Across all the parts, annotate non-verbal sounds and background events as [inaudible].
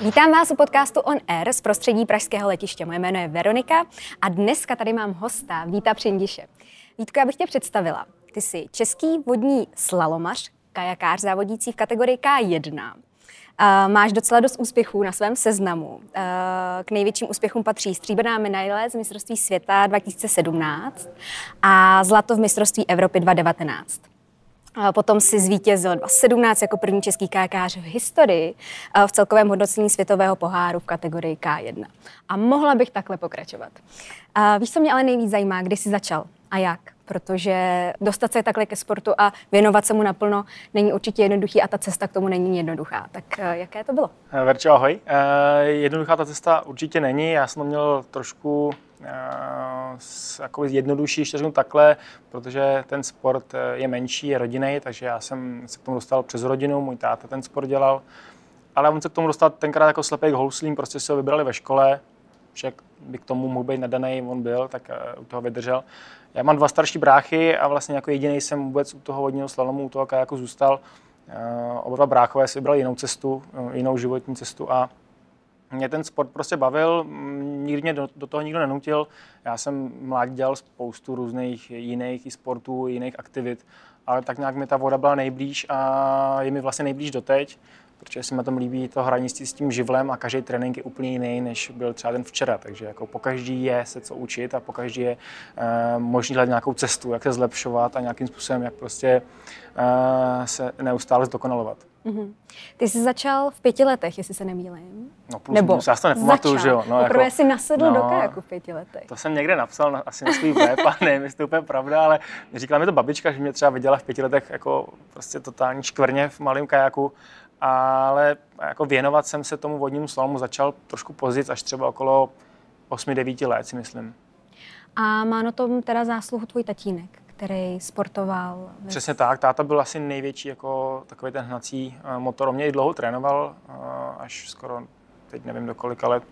Vítám vás u podcastu On Air z prostředí pražského letiště. Moje jméno je Veronika a dneska tady mám hosta Víta Přindiše. Vítko, já bych tě představila. Ty jsi český vodní slalomař, kajakář závodící v kategorii K1. Uh, máš docela dost úspěchů na svém seznamu. Uh, k největším úspěchům patří stříbrná medaile z mistrovství světa 2017 a zlato v mistrovství Evropy 2019. Potom si zvítězil 2017 jako první český kajakář v historii v celkovém hodnocení světového poháru v kategorii K1. A mohla bych takhle pokračovat. Víš, co mě ale nejvíc zajímá, kdy jsi začal a jak? Protože dostat se takhle ke sportu a věnovat se mu naplno není určitě jednoduchý a ta cesta k tomu není jednoduchá. Tak jaké to bylo? Verčo, ahoj. Jednoduchá ta cesta určitě není. Já jsem měl trošku jako jednodušší, ještě řeknu takhle, protože ten sport eh, je menší, je rodinný, takže já jsem se k tomu dostal přes rodinu, můj táta ten sport dělal, ale on se k tomu dostal tenkrát jako slepý k houslím, prostě se ho vybrali ve škole, však by k tomu mohl být nadaný, on byl, tak eh, u toho vydržel. Já mám dva starší bráchy a vlastně jako jediný jsem vůbec u toho vodního slalomu, u toho jako zůstal. Eh, oba dva bráchové si vybrali jinou cestu, jinou životní cestu a mě ten sport prostě bavil, nikdy mě do, do toho nikdo nenutil. Já jsem mládí dělal spoustu různých jiných i sportů, jiných aktivit, ale tak nějak mi ta voda byla nejblíž a je mi vlastně nejblíž doteď protože se mi tam líbí to hraní s tím živlem a každý trénink je úplně jiný, než byl třeba ten včera. Takže jako po každý je se co učit a po každý je uh, možný hledat nějakou cestu, jak se zlepšovat a nějakým způsobem, jak prostě uh, se neustále zdokonalovat. Mm-hmm. Ty jsi začal v pěti letech, jestli se nemýlím. No plus Nebo minus, já to nepamatuju, že jo. No, Poprvé jako, jsi nasedl no, do kajaku v pěti letech. To jsem někde napsal na, asi na svůj web a nevím, jestli to úplně pravda, ale říkala mi to babička, že mě třeba viděla v pěti letech jako prostě totální škvrně v malém kajaku ale jako věnovat jsem se tomu vodnímu slalomu začal trošku později, až třeba okolo 8-9 let, si myslím. A má na tom teda zásluhu tvůj tatínek, který sportoval? Přesně tak, táta byl asi největší jako takový ten hnací eh, motor. On mě i dlouho trénoval, eh, až skoro teď nevím do kolika let,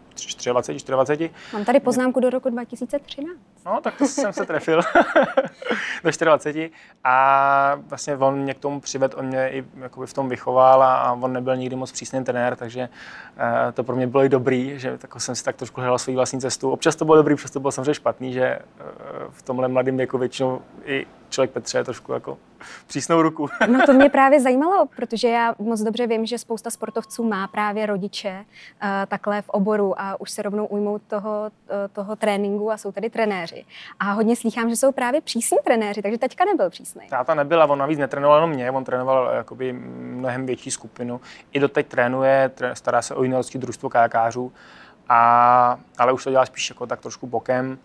23, 24. Mám tady poznámku do roku 2013. No, tak to jsem se trefil [laughs] do 24. A vlastně on mě k tomu přived, on mě i jakoby v tom vychoval a, on nebyl nikdy moc přísný trenér, takže uh, to pro mě bylo i dobrý, že tak jsem si tak trošku hledal svou vlastní cestu. Občas to bylo dobrý, přesto bylo samozřejmě špatný, že uh, v tomhle mladém věku většinou i člověk Petře trošku jako přísnou ruku. [laughs] no to mě [laughs] právě zajímalo, protože já moc dobře vím, že spousta sportovců má právě rodiče uh, takhle v oboru a už se rovnou ujmou toho, uh, toho tréninku a jsou tady trenéři. A hodně slýchám, že jsou právě přísní trenéři, takže teďka nebyl přísný. Táta nebyl a on navíc netrénoval jenom mě, on trénoval eh, jakoby mnohem větší skupinu. I doteď trénuje, stará se o juniorské družstvo kajakářů, a, ale už to dělá spíš jako tak trošku bokem.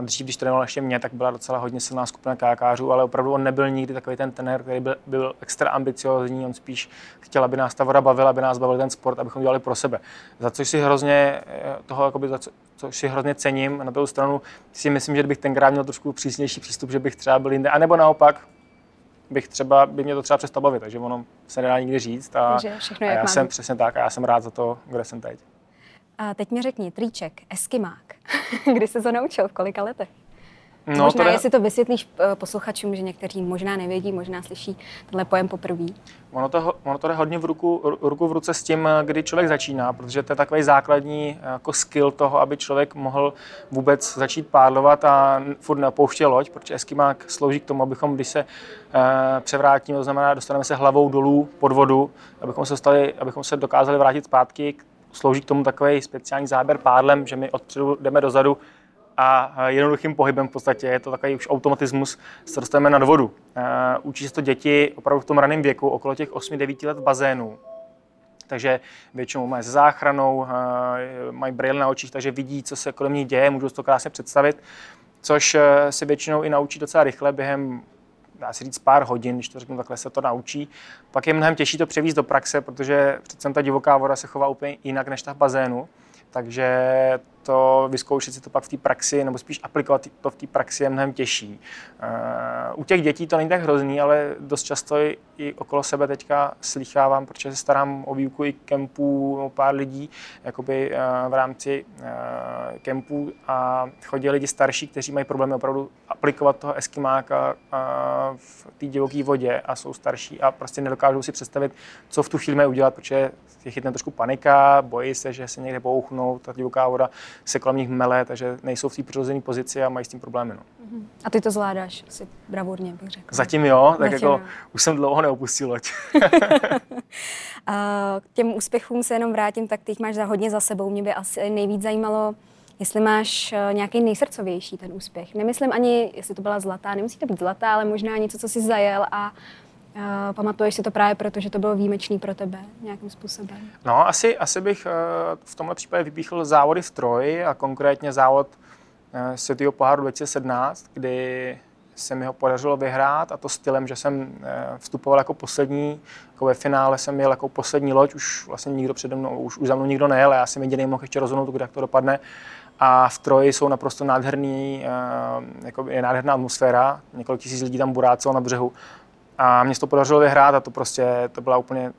Dřív, když trénoval ještě mě, tak byla docela hodně silná skupina kajakářů, ale opravdu on nebyl nikdy takový ten trenér, který byl, byl extra ambiciozní, on spíš chtěl, aby nás ta voda bavila, aby nás bavil ten sport, abychom dělali pro sebe. Za což si hrozně eh, toho, jakoby, za co, což si hrozně cením. Na druhou stranu si myslím, že bych tenkrát měl trošku přísnější přístup, že bych třeba byl jinde, anebo naopak, bych třeba, by mě to třeba přestalo bavit, takže ono se nedá nikdy říct. A, a já jsem přesně tak a já jsem rád za to, kde jsem teď. A teď mi řekni, triček, eskimák. [laughs] Kdy jsi to naučil, v kolika letech? No, možná, to jestli to vysvětlíš eh, posluchačům, že někteří možná nevědí, možná slyší tenhle pojem poprvé. Ono to, ono to jde hodně v ruku, ruku v ruce s tím, kdy člověk začíná, protože to je takový základní jako skill toho, aby člověk mohl vůbec začít pádlovat a furt neopouštěl loď, protože eskimák slouží k tomu, abychom, když se převrátíme, to znamená, dostaneme se hlavou dolů pod vodu, abychom se, stali, abychom se dokázali vrátit zpátky slouží k tomu takový speciální záběr pádlem, že my odpředu jdeme dozadu a jednoduchým pohybem v podstatě, je to takový už automatismus, se dostaneme nad vodu. Učí se to děti opravdu v tom raném věku, okolo těch 8-9 let v bazénu. Takže většinou mají se záchranou, mají brýle na očích, takže vidí, co se kolem nich děje, můžou si to krásně představit, což se většinou i naučí docela rychle během dá se říct pár hodin, když to řeknu takhle, se to naučí. Pak je mnohem těžší to převízt do praxe, protože přece ta divoká voda se chová úplně jinak než ta v bazénu. Takže to vyzkoušet si to pak v té praxi, nebo spíš aplikovat to v té praxi je mnohem těžší. Uh, u těch dětí to není tak hrozný, ale dost často i, okolo sebe teďka slychávám, protože se starám o výuku i kempů, o pár lidí jakoby, uh, v rámci uh, kempů a chodí lidi starší, kteří mají problémy opravdu aplikovat toho eskimáka v té divoké vodě a jsou starší a prostě nedokážou si představit, co v tu chvíli mají udělat, protože je chytne trošku panika, bojí se, že se někde bouchnou, ta divoká voda se kolem nich mele, takže nejsou v té přirozené pozici a mají s tím problémy. No. A ty to zvládáš si bravurně, bych řekl. Zatím jo, tak Zatím jako jo. už jsem dlouho neopustil loď. [laughs] K těm úspěchům se jenom vrátím, tak ty jich máš za hodně za sebou. Mě by asi nejvíc zajímalo, jestli máš eh, nějaký nejsrdcovější ten úspěch. Nemyslím ani, jestli to byla zlatá, nemusí to být zlatá, ale možná něco, co jsi zajel a Uh, pamatuješ si to právě proto, že to bylo výjimečný pro tebe nějakým způsobem? No, asi, asi bych uh, v tomhle případě vypíchl závody v Troji a konkrétně závod uh, Světého poháru 2017, kdy se mi ho podařilo vyhrát a to stylem, že jsem uh, vstupoval jako poslední, jako ve finále jsem jel jako poslední loď, už vlastně nikdo přede mnou, už, už za mnou nikdo nejel, já jsem jediný mohl ještě rozhodnout, jak to dopadne. A v Troji jsou naprosto nádherný, jako je nádherná atmosféra, několik tisíc lidí tam burácelo na břehu a mě se to podařilo vyhrát a to prostě, to byla úplně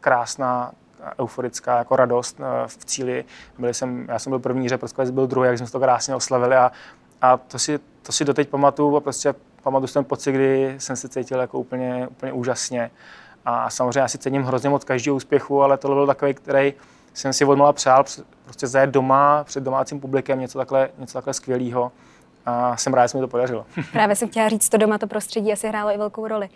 krásná, euforická jako radost eh, v cíli. Byli jsem, já jsem byl první, že prostě byl druhý, jak jsme to krásně oslavili a, a to, si, to si doteď pamatuju a prostě pamatuju ten pocit, kdy jsem se cítil jako úplně, úplně úžasně. A samozřejmě asi cením hrozně moc každého úspěchu, ale tohle byl takový, který jsem si odmala přál, prostě zajet doma před domácím publikem, něco takhle, něco takhle skvělého a jsem rád, že se mi to podařilo. [laughs] Právě jsem chtěla říct, to doma to prostředí asi hrálo i velkou roli.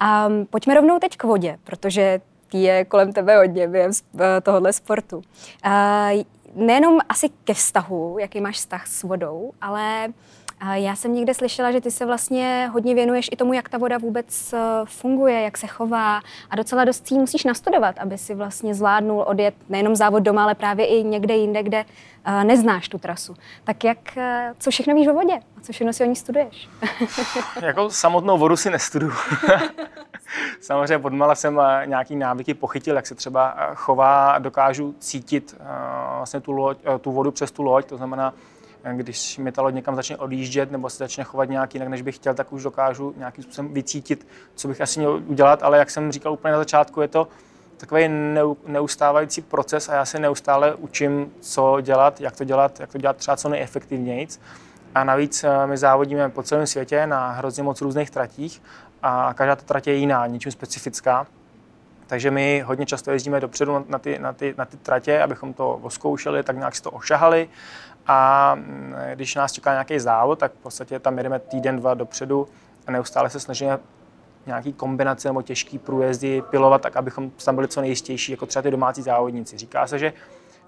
A pojďme rovnou teď k vodě, protože je kolem tebe hodně během eh, tohohle sportu. A nejenom asi ke vztahu, jaký máš vztah s vodou, ale já jsem někde slyšela, že ty se vlastně hodně věnuješ i tomu, jak ta voda vůbec eh, funguje, jak se chová a docela dost musíš nastudovat, aby si vlastně zvládnul odjet nejenom závod doma, ale právě i někde jinde, kde eh, neznáš tu trasu. Tak jak, eh, co všechno víš o vodě a co všechno si o ní studuješ? [laughs] jako samotnou vodu si nestuduju. [laughs] Samozřejmě podmala jsem nějaký návyky pochytil, jak se třeba chová, dokážu cítit vlastně tu, loď, tu vodu přes tu loď, to znamená, když mi ta loď někam začne odjíždět nebo se začne chovat nějak jinak, než bych chtěl, tak už dokážu nějakým způsobem vycítit, co bych asi měl udělat, ale jak jsem říkal úplně na začátku, je to takový neustávající proces a já se neustále učím, co dělat, jak to dělat, jak to dělat třeba co nejefektivněji. A navíc eh, my závodíme po celém světě na hrozně moc různých tratích a každá ta trať je jiná, něčím specifická. Takže my hodně často jezdíme dopředu na ty, na ty, na ty tratě, abychom to oskoušeli, tak nějak si to ošahali a mm, když nás čeká nějaký závod, tak v podstatě tam jedeme týden, dva dopředu a neustále se snažíme nějaký kombinace nebo těžký průjezdy pilovat tak, abychom tam byli co nejistější, jako třeba ty domácí závodníci. Říká se, že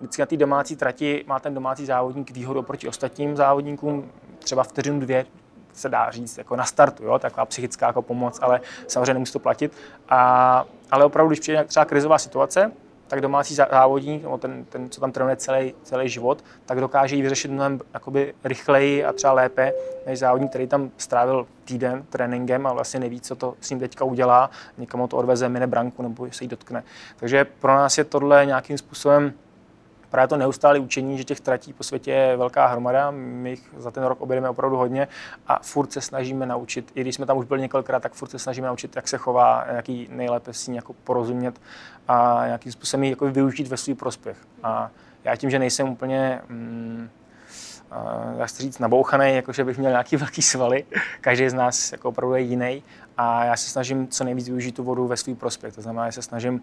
vždycky na té domácí trati má ten domácí závodník výhodu oproti ostatním závodníkům, třeba vteřinu dvě se dá říct jako na startu, jo, taková psychická jako pomoc, ale samozřejmě nemusí to platit. A, ale opravdu, když přijde třeba krizová situace, tak domácí závodník, nebo ten, ten, co tam trénuje celý, celý život, tak dokáže ji vyřešit mnohem jakoby rychleji a třeba lépe než závodník, který tam strávil týden tréninkem a vlastně neví, co to s ním teďka udělá, někomu to odveze, mine branku nebo se jí dotkne. Takže pro nás je tohle nějakým způsobem právě to neustále učení, že těch tratí po světě je velká hromada, my jich za ten rok objedeme opravdu hodně a furt se snažíme naučit, i když jsme tam už byli několikrát, tak furt se snažíme naučit, jak se chová, jaký nejlépe si jako porozumět a nějakým způsobem jako využít ve svůj prospěch. A já tím, že nejsem úplně mm, jak se říct, nabouchaný, jakože bych měl nějaký [laughs] velký svaly. Každý z nás jako opravdu je jiný a já se snažím co nejvíc využít tu vodu ve svůj prospěch. To znamená, že se snažím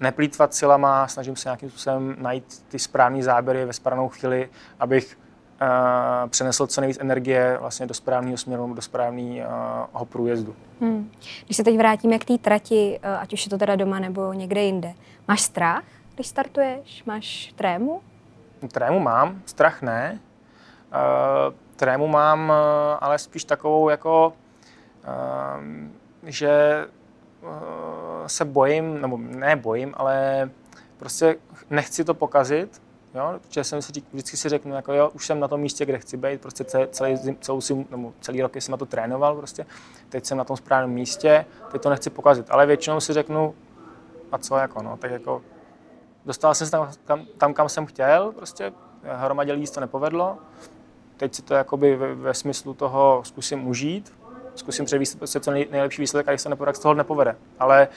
neplýtvat silama, snažím se nějakým způsobem najít ty správné záběry ve správnou chvíli, abych uh, přenesl co nejvíc energie vlastně do správného směru, do správného uh, průjezdu. Hmm. Když se teď vrátíme k té trati, uh, ať už je to teda doma nebo někde jinde, máš strach, když startuješ? Máš trému? Trému mám, strach ne. Trému mám, ale spíš takovou jako, že se bojím, nebo ne bojím, ale prostě nechci to pokazit, Jo, protože jsem si vždycky si řeknu, jako jo, už jsem na tom místě, kde chci být, prostě celý, celou si, nebo celý rok jsem na to trénoval, prostě. teď jsem na tom správném místě, teď to nechci pokazit, ale většinou si řeknu, a co jako, no, tak jako dostal jsem se tam, tam, tam kam jsem chtěl, prostě hromadě lidí to nepovedlo. Teď si to jakoby ve, ve smyslu toho zkusím užít, zkusím předvíst prostě co nejlepší výsledek a když se nepovede, z toho nepovede. Ale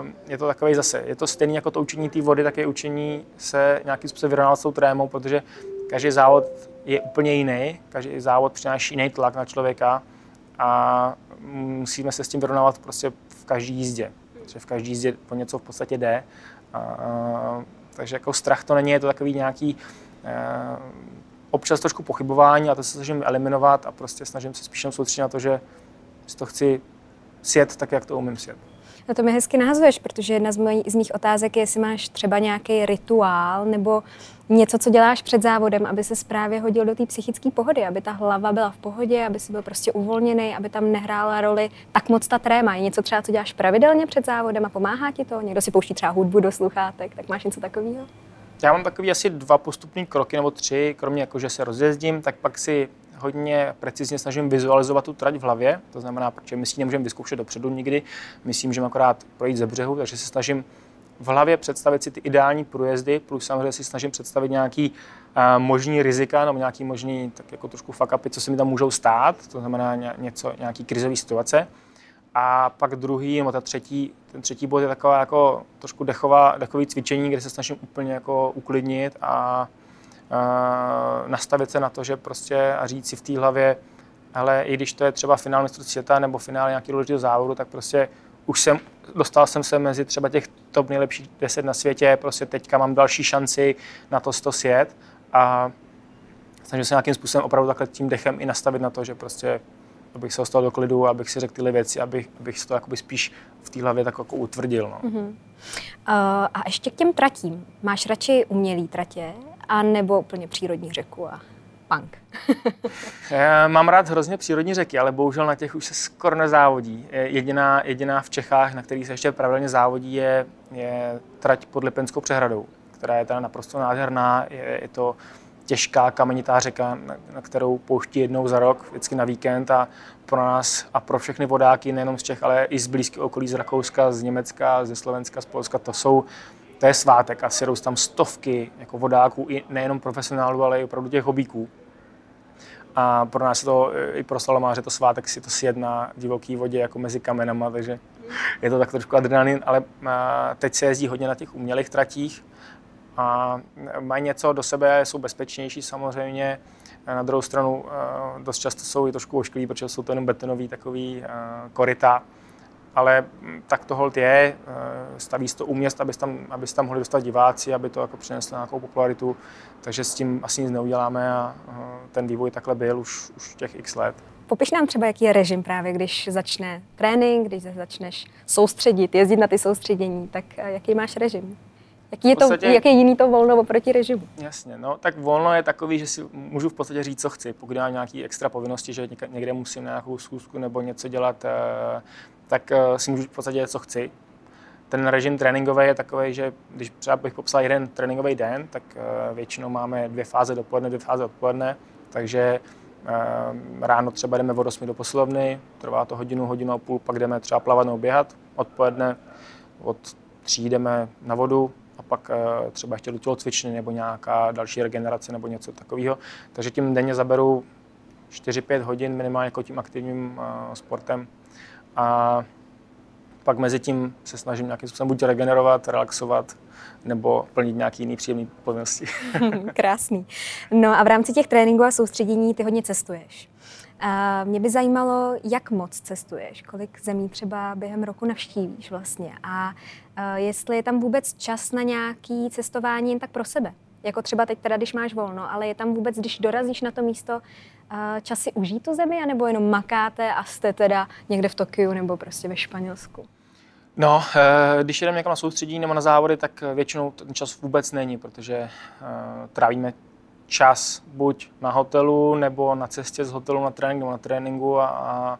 uh, je to takový zase, je to stejný jako to učení té vody, tak je učení se nějakým způsobem vyrovnávat s tou trémou, protože každý závod je úplně jiný, každý závod přináší jiný tlak na člověka a musíme se s tím vyrovnávat prostě v každé jízdě. Protože v každé jízdě po něco v podstatě jde. A, takže jako strach to není, je to takový nějaký a, občas trošku pochybování a to se snažím eliminovat a prostě snažím se spíš soustředit na to, že si to chci sjet tak, jak to umím sjet. No to mi hezky názveš, protože jedna z, moj, z mých otázek je, jestli máš třeba nějaký rituál nebo něco, co děláš před závodem, aby se právě hodil do té psychické pohody, aby ta hlava byla v pohodě, aby si byl prostě uvolněný, aby tam nehrála roli tak moc ta tréma. Je něco třeba, co děláš pravidelně před závodem a pomáhá ti to? Někdo si pouští třeba hudbu do sluchátek, tak máš něco takového? Já mám takový asi dva postupní kroky nebo tři, kromě jako, že se rozjezdím, tak pak si hodně precizně snažím vizualizovat tu trať v hlavě, to znamená, protože my si nemůžeme vyzkoušet dopředu nikdy, my si můžeme akorát projít ze břehu, takže se snažím v hlavě představit si ty ideální průjezdy, plus samozřejmě si snažím představit nějaký uh, možný rizika nebo nějaký možný tak jako trošku fuck upy, co se mi tam můžou stát, to znamená něco, nějaký krizový situace. A pak druhý, nebo ta třetí, ten třetí bod je taková jako trošku dechová, dechový cvičení, kde se snažím úplně jako uklidnit a uh, nastavit se na to, že prostě a říct si v té hlavě, ale i když to je třeba finál mistrovství světa nebo finál nějaký důležitého závodu, tak prostě už jsem, dostal jsem se mezi třeba těch top nejlepších deset na světě, prostě teďka mám další šanci na to to sjet. A snažím se nějakým způsobem opravdu takhle tím dechem i nastavit na to, že prostě abych se dostal do klidu, abych si řekl tyhle věci, abych, abych si to jakoby spíš v té hlavě tak jako utvrdil. No. Uh-huh. Uh, a ještě k těm tratím. Máš radši umělý tratě, a nebo úplně přírodní řeku a punk? Já [laughs] mám rád hrozně přírodní řeky, ale bohužel na těch už se skoro nezávodí. Jediná, jediná v Čechách, na kterých se ještě pravidelně závodí, je, je trať pod Lipenskou přehradou, která je teda naprosto nádherná. Je, je to těžká kamenitá řeka, na kterou pouští jednou za rok, vždycky na víkend a pro nás a pro všechny vodáky, nejenom z Čech, ale i z blízkého okolí, z Rakouska, z Německa, ze Slovenska, z Polska, to jsou to je svátek a sjedou tam stovky jako vodáků, i nejenom profesionálů, ale i opravdu těch hobíků. A pro nás je to, i pro slalomáře to svátek si to sjet na divoké vodě jako mezi kamenama, takže je to tak trošku adrenalin, ale teď se jezdí hodně na těch umělých tratích, a mají něco do sebe, jsou bezpečnější samozřejmě. Na druhou stranu eh, dost často jsou i trošku ošklí, protože jsou to jenom betonový takový eh, koryta. Ale hm, tak to hold je, eh, staví se to u měst, aby tam, aby tam mohli dostat diváci, aby to jako přineslo nějakou popularitu, takže s tím asi nic neuděláme a ten vývoj takhle byl už, už těch x let. Popiš nám třeba, jaký je režim právě, když začne trénink, když začneš soustředit, jezdit na ty soustředění, tak jaký máš režim? Jaký je, podstatě, to, jak je jiný to volno oproti režimu? Jasně, no tak volno je takový, že si můžu v podstatě říct, co chci. Pokud mám nějaké extra povinnosti, že někde musím na nějakou schůzku nebo něco dělat, eh, tak eh, si můžu v podstatě co chci. Ten režim tréninkový je takový, že když třeba bych popsal jeden tréninkový den, tak eh, většinou máme dvě fáze dopoledne, dvě fáze odpoledne, takže ráno třeba jdeme od 8 do posilovny, trvá to hodinu, hodinu a půl, pak jdeme třeba plavat nebo běhat, odpoledne od tří jdeme na vodu, a pak eh, třeba ještě do tělocvičny nebo nějaká další regenerace nebo něco takového. Takže tím denně zaberu 4-5 hodin minimálně jako tím aktivním uh, sportem. A pak mezi tím se snažím nějakým způsobem buď regenerovat, relaxovat, nebo plnit nějaký jiný příjemný povinnosti. [laughs] Krásný. No a v rámci těch tréninků a soustředění ty hodně cestuješ. A mě by zajímalo, jak moc cestuješ, kolik zemí třeba během roku navštívíš vlastně a jestli je tam vůbec čas na nějaký cestování jen tak pro sebe. Jako třeba teď teda, když máš volno, ale je tam vůbec, když dorazíš na to místo, čas si užít tu zemi, anebo jenom makáte a jste teda někde v Tokiu nebo prostě ve Španělsku? No, eh, když jdeme někam na soustředí nebo na závody, tak většinou ten čas vůbec není, protože trávíme čas buď na hotelu, nebo na cestě z hotelu na trénink, nebo na tréninku a, a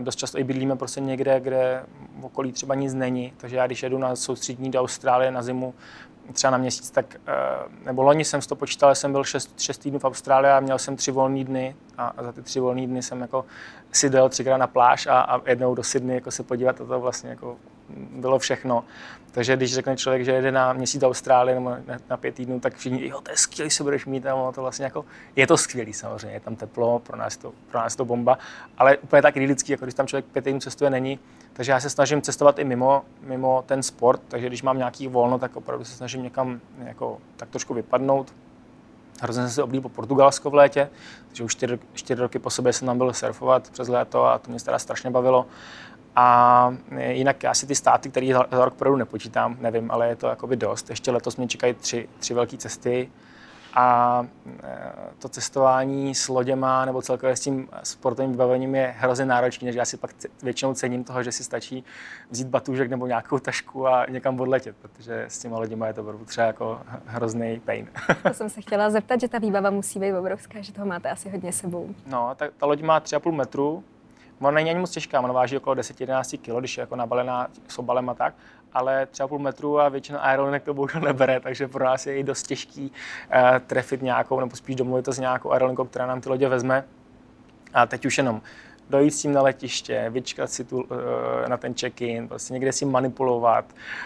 dost často i bydlíme prostě někde, kde v okolí třeba nic není. Takže já když jedu na soustřední do Austrálie na zimu, třeba na měsíc, tak, e, nebo loni jsem to počítal, jsem byl 6, 6 týdnů v Austrálii a měl jsem tři volné dny a za ty tři volné dny jsem jako si dal třikrát na pláž a, a jednou do Sydney jako se podívat a to vlastně jako bylo všechno. Takže když řekne člověk, že jede na měsíc do Austrálie nebo na, na pět týdnů, tak všichni, jo, to je skvělý, se budeš mít, a to vlastně jako, je to skvělý samozřejmě, je tam teplo, pro nás to, pro nás to bomba, ale úplně tak idylický, jako když tam člověk pět týdnů cestuje, není. Takže já se snažím cestovat i mimo, mimo ten sport, takže když mám nějaký volno, tak opravdu se snažím někam jako, tak trošku vypadnout. Hrozně jsem se oblíbil Portugalsko v létě, takže už čtyři, čtyři roky po sobě jsem tam byl surfovat přes léto a to mě teda strašně bavilo. A jinak asi ty státy, které za, za rok projedu nepočítám, nevím, ale je to jakoby dost. Ještě letos mě čekají tři, tři velké cesty a e, to cestování s loděma nebo celkově s tím sportovním vybavením je hrozně náročné, takže já si pak většinou cením toho, že si stačí vzít batůžek nebo nějakou tašku a někam odletět, protože s těma loděma je to opravdu třeba jako hrozný pain. To [laughs] jsem se chtěla zeptat, že ta výbava musí být obrovská, že toho máte asi hodně sebou. No, ta, ta loď má 3,5 metru, Ona není ani moc těžká, ona váží okolo 10-11 kg, když je jako nabalená s obalem a tak, ale třeba půl metru a většina aerolinek to bohužel nebere, takže pro nás je i dost těžký uh, trefit nějakou, nebo spíš domluvit to s nějakou aerolinkou, která nám ty lodě vezme. A teď už jenom dojít s tím na letiště, vyčkat si tu, eh, na ten check-in, prostě někde si manipulovat,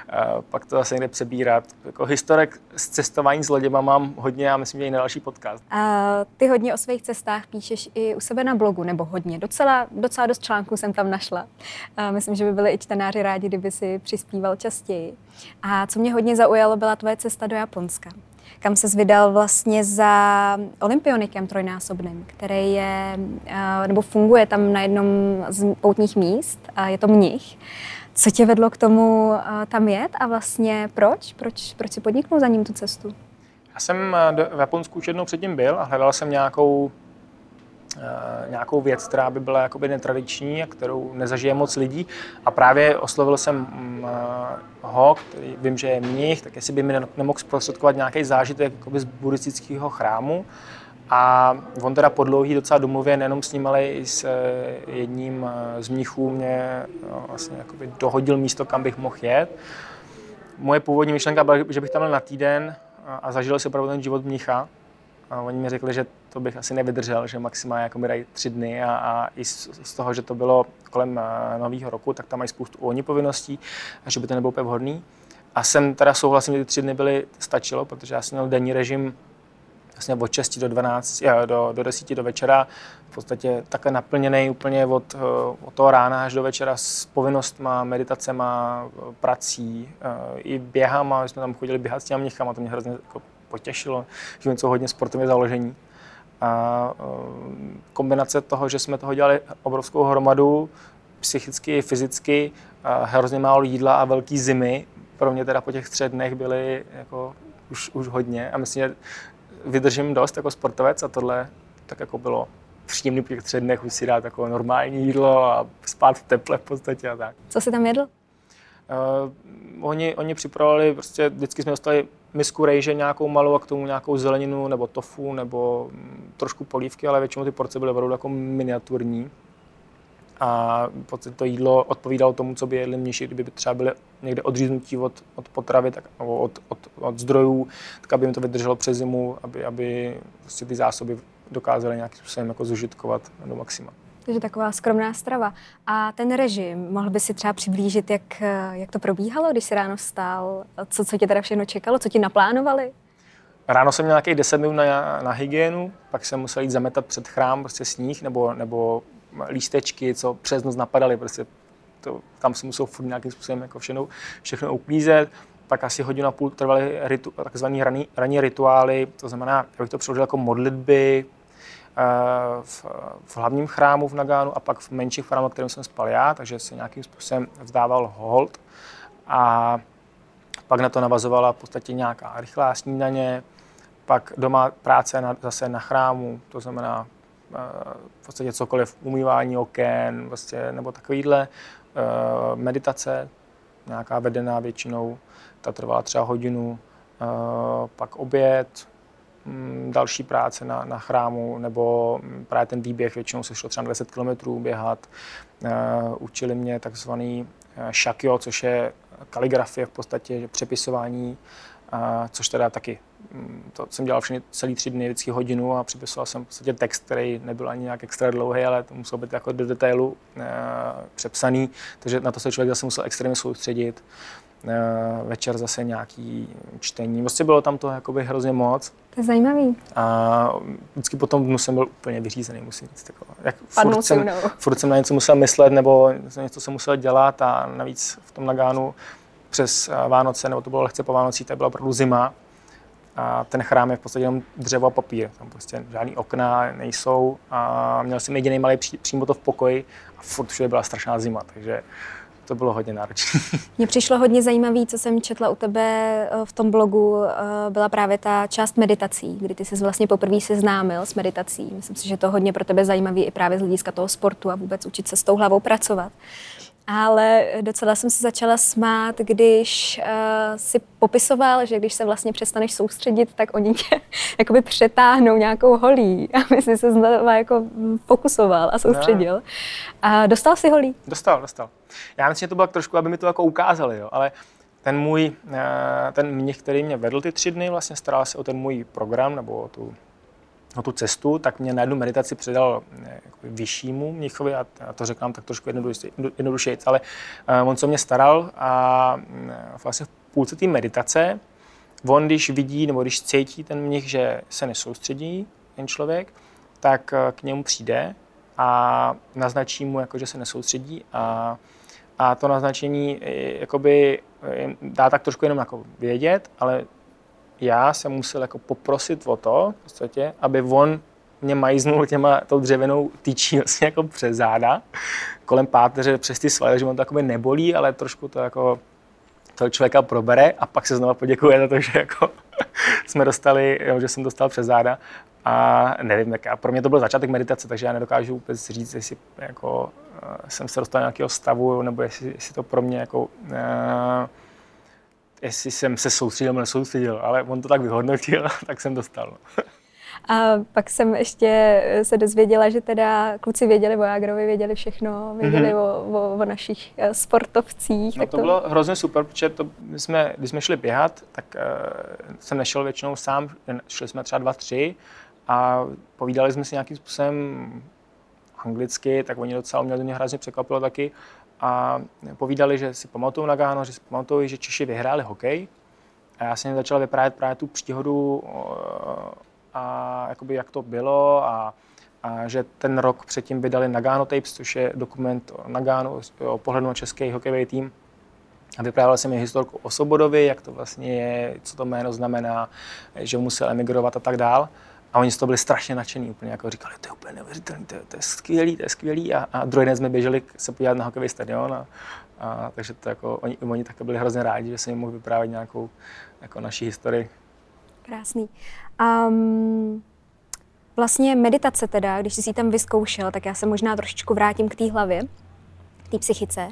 eh, pak to zase někde přebírat. Jako historek s cestování s loděma mám hodně a myslím, že i na další podcast. A ty hodně o svých cestách píšeš i u sebe na blogu, nebo hodně. Docela, docela dost článků jsem tam našla. A myslím, že by byli i čtenáři rádi, kdyby si přispíval častěji. A co mě hodně zaujalo, byla tvoje cesta do Japonska kam se vydal vlastně za olympionikem trojnásobným, který je, eh, nebo funguje tam na jednom z poutních míst, a je to mnich. Co tě vedlo k tomu eh, tam jet a vlastně proč? Proč, proč si podniknul za ním tu cestu? Já jsem eh, v Japonsku už jednou předtím byl a hledal jsem nějakou nějakou věc, která by byla jakoby netradiční a kterou nezažije moc lidí. A právě oslovil jsem mm, eh, ho, který vím, že je mnich, tak jestli by mi nemohl zprostředkovat nějaký zážitek jakoby z buddhistického chrámu. A on teda po dlouhý docela domluvě nejenom s ním, ale i s eh, jedním z mnichů mě vlastně jakoby dohodil místo, kam bych mohl jet. Moje původní myšlenka byla, že bych tam byl na týden a zažil si opravdu ten život mnicha, a oni mi řekli, že to bych asi nevydržel, že maximálně jako mi dají tři dny a, a i z, z, toho, že to bylo kolem uh, nového roku, tak tam mají spoustu oni povinností a že by to nebylo úplně vhodný. A jsem teda souhlasím, že ty tři dny byly, stačilo, protože já jsem měl denní režim vlastně od 6 do 12, do, do 10 do večera, v podstatě takhle naplněný úplně od, eh, od toho rána až do večera s povinnostma, meditacema, prací, eh, i běhama, jsme tam chodili běhat s těmi mnichama, to mě hrozně jako potěšilo, že něco hodně sportovně založení. A eh, kombinace toho, že jsme toho dělali obrovskou hromadu, psychicky i fyzicky, a hrozně málo jídla a velký zimy, pro mě teda po těch třech dnech byly jako už, už hodně a myslím, že vydržím dost jako sportovec a tohle tak jako bylo příjemný po těch třech dnech už si dát jako normální jídlo a spát v teple v podstatě a tak. Co jsi tam jedl? Uh, oni, oni připravovali, prostě vždycky jsme dostali misku rejže nějakou malou a k tomu nějakou zeleninu nebo tofu nebo mm, trošku polívky, ale většinou ty porce byly opravdu jako miniaturní. A to jídlo odpovídalo tomu, co by jedli mniši, kdyby třeba byli někde odříznutí od, od potravy tak, nebo od, od, od, zdrojů, tak aby jim to vydrželo přes zimu, aby, aby prostě ty zásoby dokázali nějakým způsobem jako zužitkovat do maxima. Takže taková skromná strava. A ten režim, mohl by si třeba přiblížit, jak, jak to probíhalo, když jsi ráno vstál? Co, co tě teda všechno čekalo? Co ti naplánovali? Ráno jsem měl nějakých 10 minut na, na hygienu, pak jsem musel jít zametat před chrám prostě sníh nebo, nebo lístečky, co přes noc napadaly. Prostě to, tam se musel furt nějakým způsobem jako všechno, všechno uklízet. Pak asi hodinu a půl trvaly ritu, takzvané ranní, ranní rituály, to znamená, já bych to přeložil jako modlitby, v, v hlavním chrámu v Nagánu a pak v menších chrámech, kterým jsem spal já, takže se nějakým způsobem vzdával hold. A pak na to navazovala v podstatě nějaká rychlá snídaně, pak doma práce na, zase na chrámu, to znamená eh, v podstatě cokoliv, umývání oken, vlastně, nebo takovýhle, eh, meditace, nějaká vedená většinou, ta trvala třeba hodinu, pak oběd, další práce na, na chrámu, nebo mm, právě ten výběh, většinou se šlo třeba 10 km běhat. Uh, učili mě takzvaný uh, shakyo, což je kaligrafie v podstatě, přepisování a, což teda taky mm, to jsem dělal všechny celý tři dny, vždycky hodinu a připisoval jsem v podstatě text, který nebyl ani nějak extra dlouhý, ale to musel být jako do detailu e, přepsaný, takže na to se člověk zase musel extrémně soustředit. E, večer zase nějaký čtení. Vlastně bylo tam to jakoby hrozně moc. To je zajímavý. A vždycky potom dnu jsem byl úplně vyřízený, musím říct. Jako, jak furt jsem, [laughs] furt jsem na něco musel myslet, nebo něco jsem musel dělat a navíc v tom Nagánu přes eh, Vánoce, nebo to bylo lehce po Vánocích, to byla opravdu zima. A ten chrám je v podstatě jenom dřevo a papír. Tam prostě žádný okna nejsou a měl jsem jediný malý pří, přímo to v pokoji a furt všude byla strašná zima, takže to bylo hodně náročné. [laughs] Mně přišlo hodně zajímavé, co jsem četla u tebe eh, v tom blogu, eh, byla právě ta část meditací, kdy ty jsi vlastně poprvé seznámil s meditací. Myslím si, že to hodně pro tebe zajímavé i právě z hlediska toho sportu a vůbec učit se s tou hlavou pracovat. Ale docela jsem se začala smát, když uh, si popisoval, že když se vlastně přestaneš soustředit, tak oni tě [laughs] jakoby přetáhnou nějakou holí, [laughs] aby si se znovu jako fokusoval a soustředil. No. A dostal si holí? Dostal, dostal. Já myslím, že to bylo trošku, aby mi to jako ukázali, jo. ale ten můj, eh, ten mnich, který mě vedl ty tři dny, vlastně staral se o ten můj program nebo o tu na tu cestu, tak mě na jednu meditaci předal eh, vyššímu mnichovi, a to řekám tak trošku jednodušeji, ale uh, on se mě staral a uh, vlastně v půlce té meditace, on když vidí nebo když cítí ten mnich, že se nesoustředí ten člověk, tak uh, k němu přijde a naznačí mu, jako, že se nesoustředí a, a to naznačení jakoby, dá tak trošku jenom jako vědět, ale já jsem musel jako poprosit o to, v podstatě, aby on mě majznul těma tou dřevěnou tyčí vlastně jako přes záda, kolem páteře přes ty svaly, že on to nebolí, ale trošku to jako toho člověka probere a pak se znova poděkuje za to, že jako [laughs] jsme dostali, že jsem dostal přes záda. A nevím, tak a pro mě to byl začátek meditace, takže já nedokážu vůbec říct, jestli jako, uh, jsem se dostal do nějakého stavu, nebo jestli, jestli to pro mě jako uh, jestli jsem se soustředil nebo nesoustředil, ale on to tak vyhodnotil, [laughs] tak jsem dostal. No. [laughs] A pak jsem ještě se dozvěděla, že teda kluci věděli, vojágrovi věděli všechno, věděli mm-hmm. o, o, o našich eh, sportovcích. No tak to, to bylo hrozně super, protože to, my jsme, když jsme šli běhat, tak uh, jsem nešel většinou sám, šli jsme třeba dva, tři a povídali jsme si nějakým způsobem anglicky, tak oni docela mě to mě hrozně překvapilo taky a povídali, že si pamatují na Gáno, že si pamatují, že Češi vyhráli hokej. A já jsem začal vyprávět právě tu příhodu a jakoby jak to bylo a, a že ten rok předtím vydali Nagano Tapes, což je dokument o Nagano, o pohledu na český hokejový tým. A vyprávěl jsem mi historku o Sobodovi, jak to vlastně je, co to jméno znamená, že musel emigrovat a tak dál. A oni z toho byli strašně nadšení, úplně jako říkali, to je úplně neuvěřitelné, to, to, je skvělý, to je skvělý. A, a druhý den jsme běželi se podívat na hokejový stadion. A, a, takže to jako, oni, oni také byli hrozně rádi, že se jim mohl vyprávět nějakou jako naší historii. Krásný. Um, vlastně meditace teda, když jsi tam vyzkoušel, tak já se možná trošičku vrátím k té hlavě, k té psychice.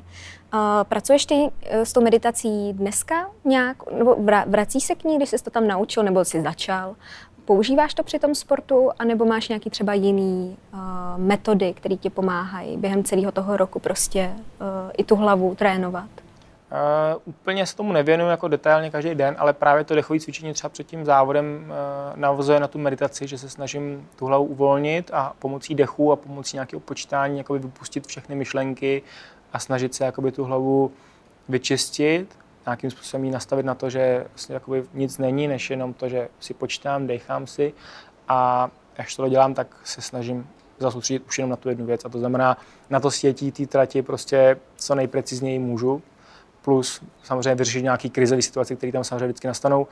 Pracuješ ty uh, s tou meditací dneska nějak, nebo vrací se k ní, když jsi to tam naučil, nebo jsi začal? Používáš to při tom sportu, anebo máš nějaký třeba jiný uh, metody, které ti pomáhají během celého toho roku prostě uh, i tu hlavu trénovat? Uh, úplně se tomu nevěnuju jako detailně každý den, ale právě to dechové cvičení třeba před tím závodem uh, navazuje na tu meditaci, že se snažím tu hlavu uvolnit a pomocí dechu a pomocí nějakého počítání jakoby vypustit všechny myšlenky a snažit se jakoby tu hlavu vyčistit nějakým způsobem ji nastavit na to, že vlastně jakoby nic není, než jenom to, že si počítám, dechám si a až to dělám, tak se snažím zasoustředit už jenom na tu jednu věc. A to znamená na to stětí té trati prostě co nejprecizněji můžu, plus samozřejmě vyřešit nějaký krizové situace, které tam samozřejmě vždycky nastanou.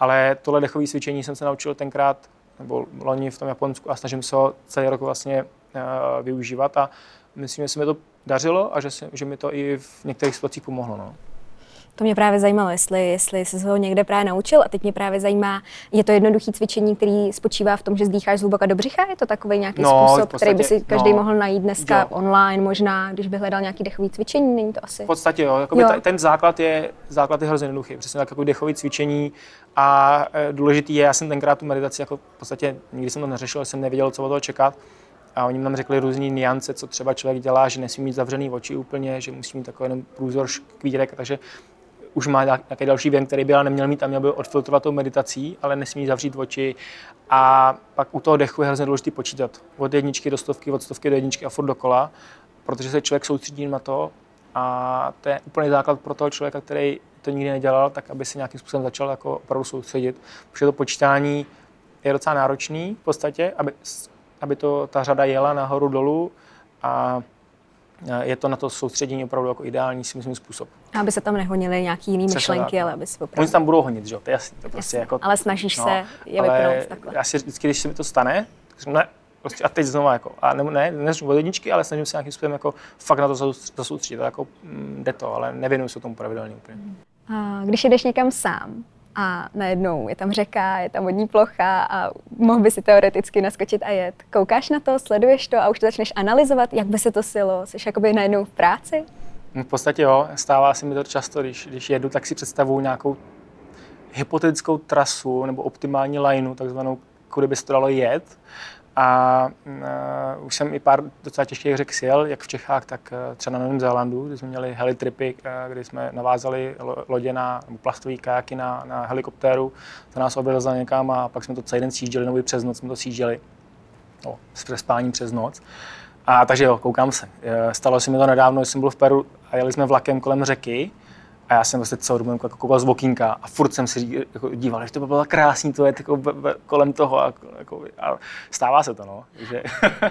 Ale tohle dechové cvičení jsem se naučil tenkrát, nebo loni v tom Japonsku a snažím se ho celý rok vlastně uh, využívat a myslím, že se mi to dařilo a že, se, že mi to i v některých situacích pomohlo. No. To mě právě zajímalo, jestli, jestli jsi se ho někde právě naučil a teď mě právě zajímá, je to jednoduché cvičení, který spočívá v tom, že zdýcháš zhluboka do břicha? Je to takový nějaký no, způsob, podstatě, který by si každý no, mohl najít dneska jo. online možná, když by hledal nějaký dechový cvičení, není to asi? V podstatě jo, jo. ten základ je, základ je hrozně jednoduchý, přesně tak jako dechový cvičení a e, důležitý je, já jsem tenkrát tu meditaci jako v podstatě nikdy jsem to neřešil, jsem nevěděl, co od toho čekat, a oni nám řekli různé niance, co třeba člověk dělá, že nesmí mít zavřený oči úplně, že musí mít takový jenom průzor škvírek, takže už má nějaký další věm, který by ale neměl mít a měl by odfiltrovat tou meditací, ale nesmí zavřít oči. A pak u toho dechu je hrozně důležité počítat. Od jedničky do stovky, od stovky do jedničky a furt dokola, protože se člověk soustředí na to a to je úplný základ pro toho člověka, který to nikdy nedělal, tak aby se nějakým způsobem začal jako opravdu soustředit. Protože to počítání je docela náročný v podstatě, aby, aby to, ta řada jela nahoru dolů a je to na to soustředění opravdu jako ideální si myslím způsob. A aby se tam nehonily nějaký jiný myšlenky, ale aby si opravdu... Oni tam budou honit, že jo, to je jasný. To prostě jasný. jako, ale snažíš no, se je vypnout takhle. Já si vždycky, když se mi to stane, tak ne, prostě a teď znovu jako, a ne, ne, ne od jedničky, ale snažím se nějakým způsobem jako fakt na to zasoustředit, jako mm, jde to, ale nevěnuju se tomu pravidelně úplně. A když jdeš někam sám, a najednou je tam řeka, je tam vodní plocha a mohl by si teoreticky naskočit a jet. Koukáš na to, sleduješ to a už to začneš analyzovat, jak by se to silo? Jsi jakoby najednou v práci? V podstatě jo, stává se mi to často, když, když jedu, tak si představuju nějakou hypotetickou trasu nebo optimální lineu, takzvanou, kudy by se to dalo jet a uh, už jsem i pár docela těžkých řek sjel, jak v Čechách, tak uh, třeba na Novém Zélandu, kde jsme měli helitripy, uh, kdy jsme navázali lodě na, nebo plastové kajaky na, na helikoptéru, to nás odvezla někam a pak jsme to celý den sjížděli, nebo i přes noc jsme to sjížděli, no, s přespáním přes noc. A takže jo, koukám se. Stalo se mi to nedávno, jsem byl v Peru a jeli jsme vlakem kolem řeky a já jsem prostě celou dobu jako koukal z okýnka a furt jsem si jako díval, že to by bylo krásný, to je jako kolem toho a, jako, a stává se to, no. Že...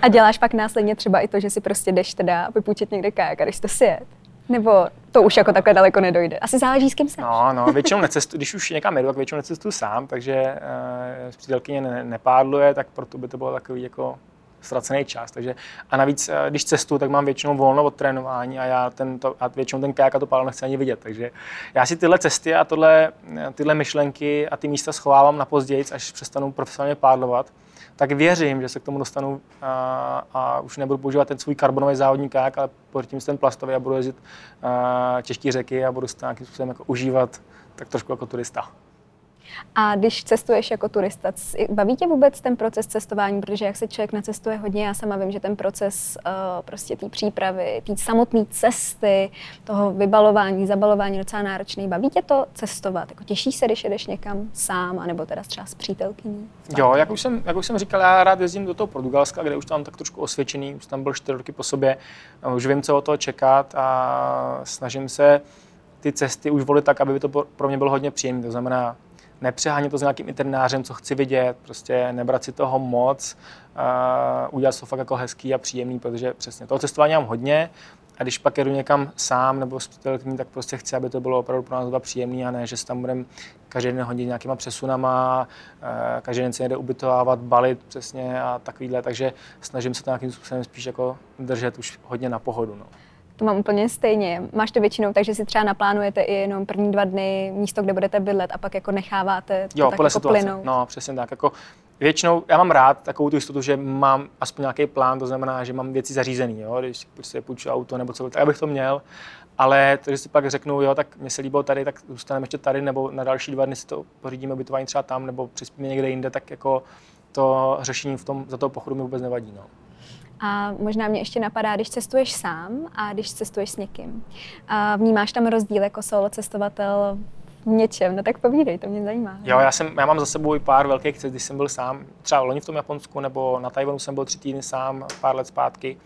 a děláš pak následně třeba i to, že si prostě jdeš teda vypůjčit někde kajak a jdeš to si jet? Nebo to už jako takhle daleko nedojde? Asi záleží, s kým se. No, no, většinou necestu, když už někam jedu, tak většinou necestuju sám, takže uh, přítelkyně ne, nepádluje, tak proto by to bylo takový jako ztracený čas. Takže, a navíc, eh, když cestuju, tak mám většinou volno od trénování a já ten, to, a většinou ten kajak a to pálo nechci ani vidět. Takže já si tyhle cesty a tohle, eh, tyhle myšlenky a ty místa schovávám na později, až přestanu profesionálně pádlovat tak věřím, že se k tomu dostanu a, a už nebudu používat ten svůj karbonový závodní kajak, ale pořítím si ten plastový a budu jezdit těžké řeky a budu se nějakým způsobem jako užívat tak trošku jako turista. A když cestuješ jako turista, baví tě vůbec ten proces cestování? Protože jak se člověk nacestuje hodně, já sama vím, že ten proces uh, prostě té přípravy, té samotné cesty, toho vybalování, zabalování docela náročný. Baví tě to cestovat? Jako těší se, když jedeš někam sám, anebo teda třeba s přítelkyní? Jo, jak už, jsem, jak už jsem říkal, já rád jezdím do toho Portugalska, kde už tam tak trošku osvědčený, už tam byl čtyři roky po sobě, už vím, co o toho čekat a snažím se ty cesty už volit tak, aby to pro mě bylo hodně příjemné. To znamená, nepřehánět to s nějakým internářem, co chci vidět, prostě nebrat si toho moc, uh, udělat to fakt jako hezký a příjemný, protože přesně toho cestování mám hodně, a když pak jedu někam sám nebo s přítelkyní, tak prostě chci, aby to bylo opravdu pro nás dva příjemný a ne, že se tam budeme každý den hodit nějakýma přesunama, každý den se jde ubytovávat, balit přesně a takovýhle, takže snažím se to nějakým způsobem spíš jako držet už hodně na pohodu. No. To mám úplně stejně. Máš to většinou tak, že si třeba naplánujete i jenom první dva dny místo, kde budete bydlet a pak jako necháváte to jo, tak podle jako situace. plynout. No, přesně tak. Jako většinou, já mám rád takovou tu jistotu, že mám aspoň nějaký plán, to znamená, že mám věci zařízené, jo? když si půjču auto nebo co, tak abych to měl. Ale to, že si pak řeknu, jo, tak mě se líbilo tady, tak zůstaneme ještě tady, nebo na další dva dny si to pořídíme ubytování třeba tam, nebo přispíme někde jinde, tak jako to řešení v tom, za toho pochodu mi vůbec nevadí. No. A možná mě ještě napadá, když cestuješ sám a když cestuješ s někým. A vnímáš tam rozdíl jako solo cestovatel v něčem? No tak povídej, to mě zajímá. Jo, já, jsem, já mám za sebou i pár velkých cest, když jsem byl sám, třeba loni v tom Japonsku nebo na Tajvanu jsem byl tři týdny sám, pár let zpátky.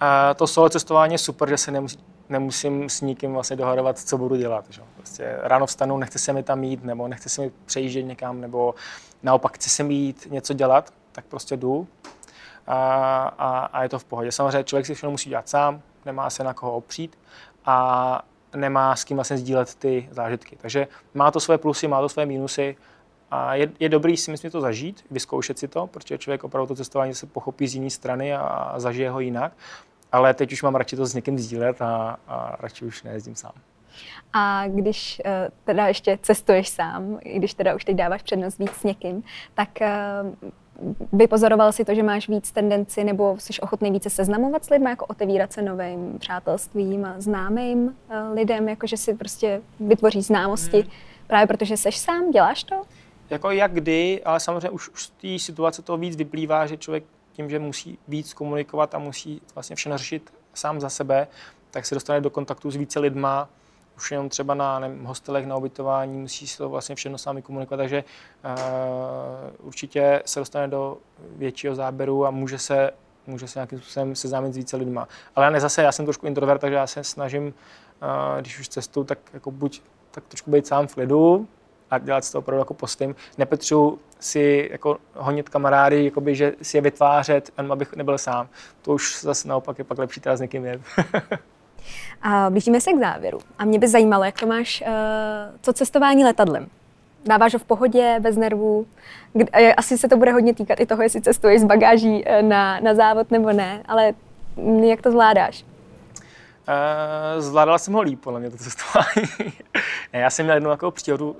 A to solo cestování je super, že se nemusí, nemusím s nikým vlastně dohadovat, co budu dělat. Že? Prostě ráno vstanu, nechce se mi tam jít, nebo nechce se mi přejíždět někam, nebo naopak chci se mi jít něco dělat, tak prostě jdu, a, a, a je to v pohodě. Samozřejmě člověk si všechno musí dělat sám, nemá se na koho opřít a nemá s kým vlastně sdílet ty zážitky. Takže má to své plusy, má to své mínusy a je, je dobrý si myslím to zažít, vyzkoušet si to, protože člověk opravdu to cestování se pochopí z jiné strany a, zažije ho jinak. Ale teď už mám radši to s někým sdílet a, a radši už nejezdím sám. A když uh, teda ještě cestuješ sám, i když teda už teď dáváš přednost víc s někým, tak uh, vypozoroval si to, že máš víc tendenci nebo jsi ochotný více seznamovat s lidmi, jako otevírat se novým přátelstvím a známým uh, lidem, jako že si prostě vytvoří známosti, hmm. právě protože seš sám, děláš to? Jako jak kdy, ale samozřejmě už, už z té situace to víc vyplývá, že člověk tím, že musí víc komunikovat a musí vlastně všechno řešit sám za sebe, tak se dostane do kontaktu s více lidma už jenom třeba na nevím, hostelech, na ubytování, musí si to vlastně všechno sami komunikovat, takže uh, určitě se dostane do většího záběru a může se, může se nějakým způsobem seznámit s více lidma. Ale já ne zase, já jsem trošku introvert, takže já se snažím, uh, když už cestu, tak jako buď tak trošku být sám v klidu, a dělat z toho opravdu jako postým. Nepotřebuji si jako honit kamarády, jakoby, že si je vytvářet, jen abych nebyl sám. To už zase naopak je pak lepší teda s někým jet. [laughs] a blížíme se k závěru. A mě by zajímalo, jak to máš, uh, to cestování letadlem. Dáváš ho v pohodě, bez nervů? Asi se to bude hodně týkat i toho, jestli cestuješ s bagáží eh, na, na závod nebo ne, ale jak to zvládáš? Uh, zvládal jsem ho líp, podle mě, to cestování. [laughs] ne, já jsem měl jednu takovou příhodu, uh,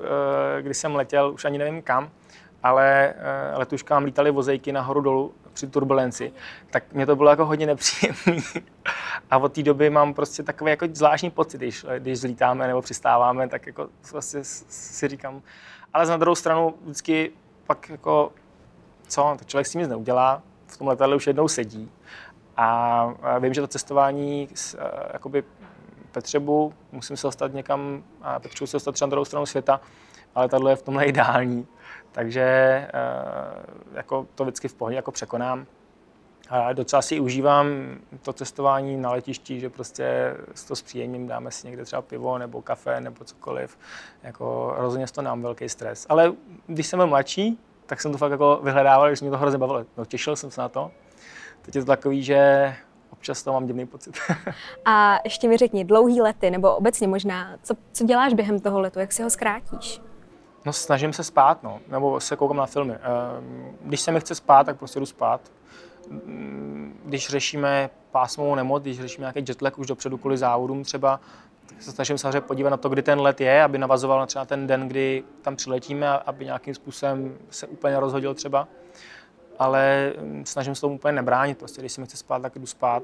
kdy jsem letěl, už ani nevím kam, ale uh, letuškám lítali vozejky nahoru dolů při turbulenci, tak mě to bylo jako hodně nepříjemné. [laughs] A od té doby mám prostě takový jako zvláštní pocit, když, když zlítáme nebo přistáváme, tak jako vlastně si říkám. Ale na druhou stranu vždycky pak jako, co, tak člověk si nic neudělá, v tom letadle už jednou sedí a vím, že to cestování jakoby potřebu, musím se dostat někam, a potřebuji se dostat třeba na druhou stranu světa, ale tato je v tomhle ideální. Takže jako to vždycky v pohodě jako překonám. A docela si užívám to cestování na letišti, že prostě s to zpříjemním dáme si někde třeba pivo nebo kafe nebo cokoliv. Jako rozhodně to nám velký stres. Ale když jsem byl mladší, tak jsem to fakt jako vyhledával, když mě to hrozně bavilo. No, těšil jsem se na to. Teď je to takový, že občas to mám divný pocit. [laughs] A ještě mi řekni, dlouhý lety, nebo obecně možná, co, co děláš během toho letu, jak si ho zkrátíš? No snažím se spát, no, nebo se koukám na filmy. Ehm, když se mi chce spát, tak prostě jdu spát. Mm, když řešíme pásmovou nemoc, když řešíme nějaký jetlag už dopředu kvůli závodům třeba, tak se snažím samozřejmě podívat na to, kdy ten let je, aby navazoval na třeba ten den, kdy tam přiletíme, aby nějakým způsobem se úplně rozhodil třeba ale mm, snažím se tomu úplně nebránit. Prostě, když si mi chce spát, tak jdu spát.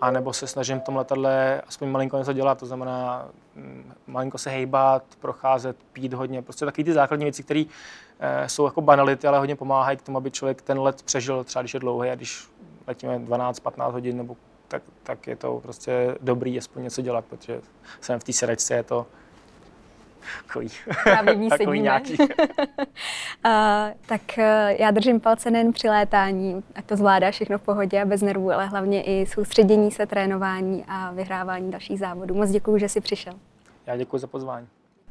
A nebo se snažím v tom letadle aspoň malinko něco dělat, to znamená mm, malinko se hejbat, procházet, pít hodně. Prostě takové ty základní věci, které e, jsou jako banality, ale hodně pomáhají k tomu, aby člověk ten let přežil, třeba když je dlouhý a když letíme 12-15 hodin, nebo tak, tak je to prostě dobrý aspoň něco dělat, protože jsem v té sedačce, je to takový, Právě takový nějaký. [laughs] uh, tak uh, já držím palce nejen při létání, ať to zvládá všechno v pohodě a bez nervů, ale hlavně i soustředění se, trénování a vyhrávání dalších závodů. Moc děkuji, že jsi přišel. Já děkuji za pozvání.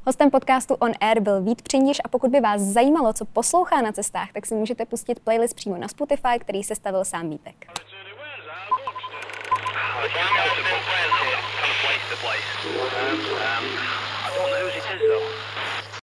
Hostem podcastu On Air byl Vít Přindiš a pokud by vás zajímalo, co poslouchá na cestách, tak si můžete pustit playlist přímo na Spotify, který se stavil sám Vítek. Um, um,